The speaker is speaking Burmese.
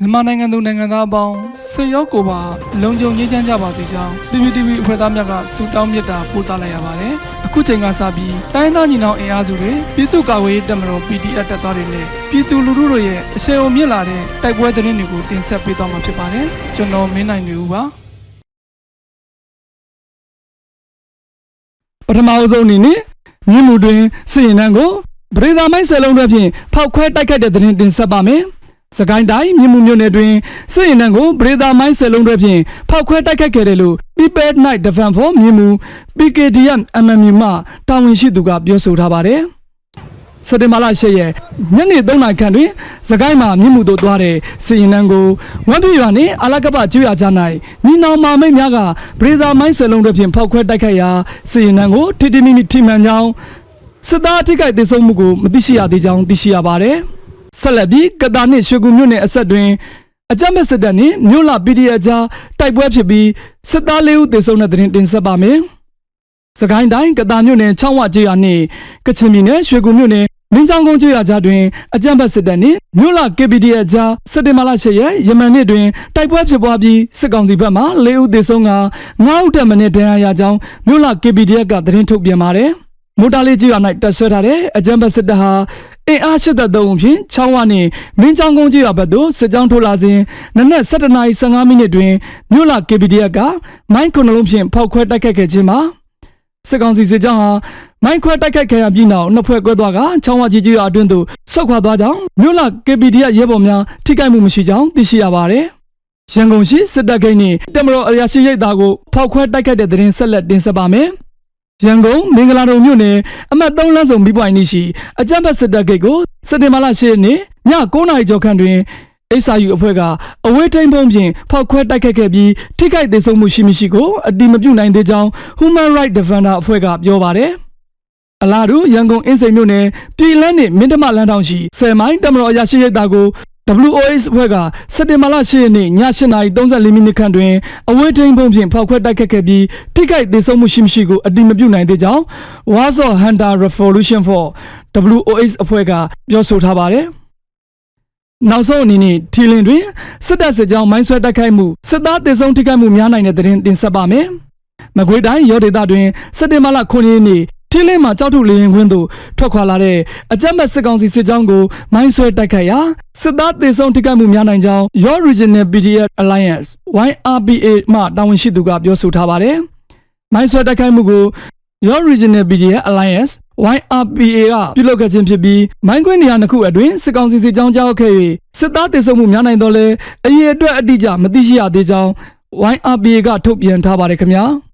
မြန်မာနိုင်ငံသူနိုင်ငံသားအပေါင်းဆွေရောက်ကိုပါလုံခြုံရေးချမ်းကြပါစေကြောင်း PPTV အဖွဲ့သားများကဆုတောင်းမေတ္တာပို့သလိုက်ရပါတယ်။အခုချိန်ကစပြီးတိုင်းသားညီနောင်အင်အားစုတွေပြည်သူ့ကာကွယ်ရေးတပ်မတော် PDF တပ်သားတွေနဲ့ပြည်သူလူထုတို့ရဲ့အဆင်အုံမြင့်လာတဲ့တိုက်ပွဲသတင်းတွေကိုတင်ဆက်ပေးသွားမှာဖြစ်ပါတယ်။ကျွန်တော်မင်းနိုင်နေဦးပါ။ပထမအဆုံးအနေနဲ့မြင်းမှုတွင်စစ်ရင်တန်းကိုပရိသာမိုင်းဆယ်လုံးတွေဖြင့်ဖောက်ခွဲတိုက်ခိုက်တဲ့သတင်းတင်ဆက်ပါမယ်။ စကိုင်းတိုင်းမြင်းမှုမြို့နယ်တွင်စစ်ရင်တန်းကိုပရိသာမိုင်းဆယ်လုံးတွေဖြင့်ဖောက်ခွဲတိုက်ခိုက်ခဲ့တယ်လို့ People Night Defense for မြင်းမှု PKDM MMU မှတာဝန်ရှိသူကပြောဆိုထားပါတယ်။စက်တင်ဘာလ10ရက်ညနေ3နာရီခန့်တွင်စကိုင်းမှာမြင့်မှုတို့သွားတဲ့စီရင်နန်းကိုဝမ်ပြရွာနှင့်အလကပကျွော်ကြ၌ညီနောင်မာမိတ်များကပရိသာမိုင်းဆယ်လုံးတွေဖြင့်ဖောက်ခွဲတိုက်ခိုက်ရာစီရင်နန်းကိုထိတိမိမိထိမှန်ကြောင်းစစ်သားအထိကိတည်ဆုံမှုကိုမသိရှိရသေးကြောင်းသိရှိရပါတယ်။ ဆက်လက်ပြီးကတာနှင့်ရွှေကူမြို့နယ်အဆက်တွင်အကြမ်းဖက်စစ်တပ်နှင့်မြို့လာ PDF ကြားတိုက်ပွဲဖြစ်ပြီးစစ်သား၄ဦးသေဆုံးတဲ့သတင်းတင်ဆက်ပါမယ်။စကိုင်းတိုင်းကတာမြို့နယ်ချောင်းဝကျေးရွာနှင့်ကချင်ပြည်နယ်ရွှေကူမြို့နယ်မင်းချောင်းကုန်းကျေးရွာကြားတွင်အကြမ်းဖက်စစ်တပ်နှင့်မြို့လာ KPDF ကြားစက်တင်ဘာလ10ရက်ယမန်နေ့တွင်တိုက်ပွဲဖြစ်ပွားပြီးစစ်ကောင်စီဘက်မှ၄ဦးသေဆုံးက9ဦးတက်မနစ်ဒဏ်ရာရကြောင်းမြို့လာ KPDF ကသတင်းထုတ်ပြန်ပါတယ်။မိုတာလေးကြီးရွာ၌တက်ဆွဲထားတဲ့အကြမ်းဖက်စစ်တပ်ဟာ အင်အားရှိတဲ့သုံးဖြင့်ချောင်းဝနှင့်မင်းချောင်းကုန်းကြီးရွာဘက်သို့စစ်ကြောင်းထိုးလာစဉ်နနက်7:15မိနစ်တွင်မြို့လာ KPDF ကမိုင်းခုနှလုံးဖြင့်ဖောက်ခွဲတိုက်ခတ်ခဲ့ခြင်းမှာစစ်ကောင်စီစစ်ကြောင်းဟာမိုင်းခွဲတိုက်ခိုက်ခဲ့ရပြီးနောက်နှစ်ဖွဲ့ကွဲသွားကချောင်းဝကြီးကြီးရွာအတွင်းသို့ဆုတ်ခွာသွားကြောင်းမြို့လာ KPDF ရဲဘော်များထိခိုက်မှုမရှိကြောင်းသိရှိရပါတယ်။ရန်ကုန်ရှိစစ်တပ်ဂိတ်နှင့်တမတော်အရာရှိရိတ်သားကိုဖောက်ခွဲတိုက်ခိုက်တဲ့တဲ့ရင်ဆက်လက်တင်ဆက်ပါမယ်။ ရန်ကုန်မင်္ဂလာတုံမြို့နယ်အမှတ်3လမ်းစုံမိပွိုင်နေရှိအကြမ်းဖက်စစ်တပ်ဂိတ်ကိုစက်တင်ဘာလ10ရက်နေ့ည9:00နာရီကျော်ခန့်တွင်အိဆာယူအဖွဲ့ကအဝေးထိန်ပုံဖြင့်ဖောက်ခွဲတိုက်ခတ်ခဲ့ပြီးထိခိုက်ဒေဆုံးမှုရှိမရှိကိုအတိမပြုနိုင်သေးကြောင်း Human Rights Defender အဖွဲ့ကပြောပါတယ်။အလားတူရန်ကုန်အင်းစိန်မြို့နယ်ပြည်လန်းနှင့်မင်းတမလန်းတောင်ရှိ10မိုင်တမတော်အရာရှိရိတ်သားကို WOS အဖွဲ့ကစက်တင်ဘာလ10ရက်နေ့ည8:34မိနစ်ခန့်တွင်အဝေးထိန်ပုံဖြင့်ဖောက်ခွဲတိုက်ခတ်ခဲ့ပြီးထိခိုက်ဒေဆုံးမှုရှိမရှိကိုအတိမပြုနိုင်သေးကြောင်း Warsaw Hunter Revolution for WOS အဖွဲ့ကပြောဆိုထားပါတယ်။နောက်ဆုံးအနေနဲ့ထီလင်းတွင်စစ်တပ်စစ်ကြောင်းမိုင်းဆွဲတိုက်ခိုက်မှုစစ်သားတေဆုံးထိခိုက်မှုများနိုင်တဲ့သတင်းတင်ဆက်ပါမယ်။မကွေးတိုင်းရောဒေသတွင်စက်တင်ဘာလ9ရက်နေ့ ထီလင်းမှာကြောက်ထုလေရင်ခွင်းသို့ထွက်ခွာလာတဲ့အကြမ်းဖက်စစ်ကောင်စီစစ်ကြောင်းကိုမိုင်းဆွဲတိုက်ခိုက်ရာစစ်သားတေဆုံးထိခိုက်မှုများနိုင်ကြောင်း Your Regional PDF Alliance YRPA မှတာဝန်ရှိသူကပြောဆိုထားပါတယ်။မိုင်းဆွဲတိုက်ခိုက်မှုကို Your Regional PDF Alliance YRPA ကပြုလုပ်ခဲ့ခြင်းဖြစ်ပြီးမိုင်းခွင်းနေရာနှစ်ခုအတွင်းစစ်ကောင်စီစစ်ကြောင်းကြောက်ခဲ့၍စစ်သားတေဆုံးမှုများနိုင်တော့လဲအရေးအတွက်အတိအကျမသိရှိရသေးကြောင်း YRPA ကထုတ်ပြန်ထားပါတယ်ခင်ဗျာ။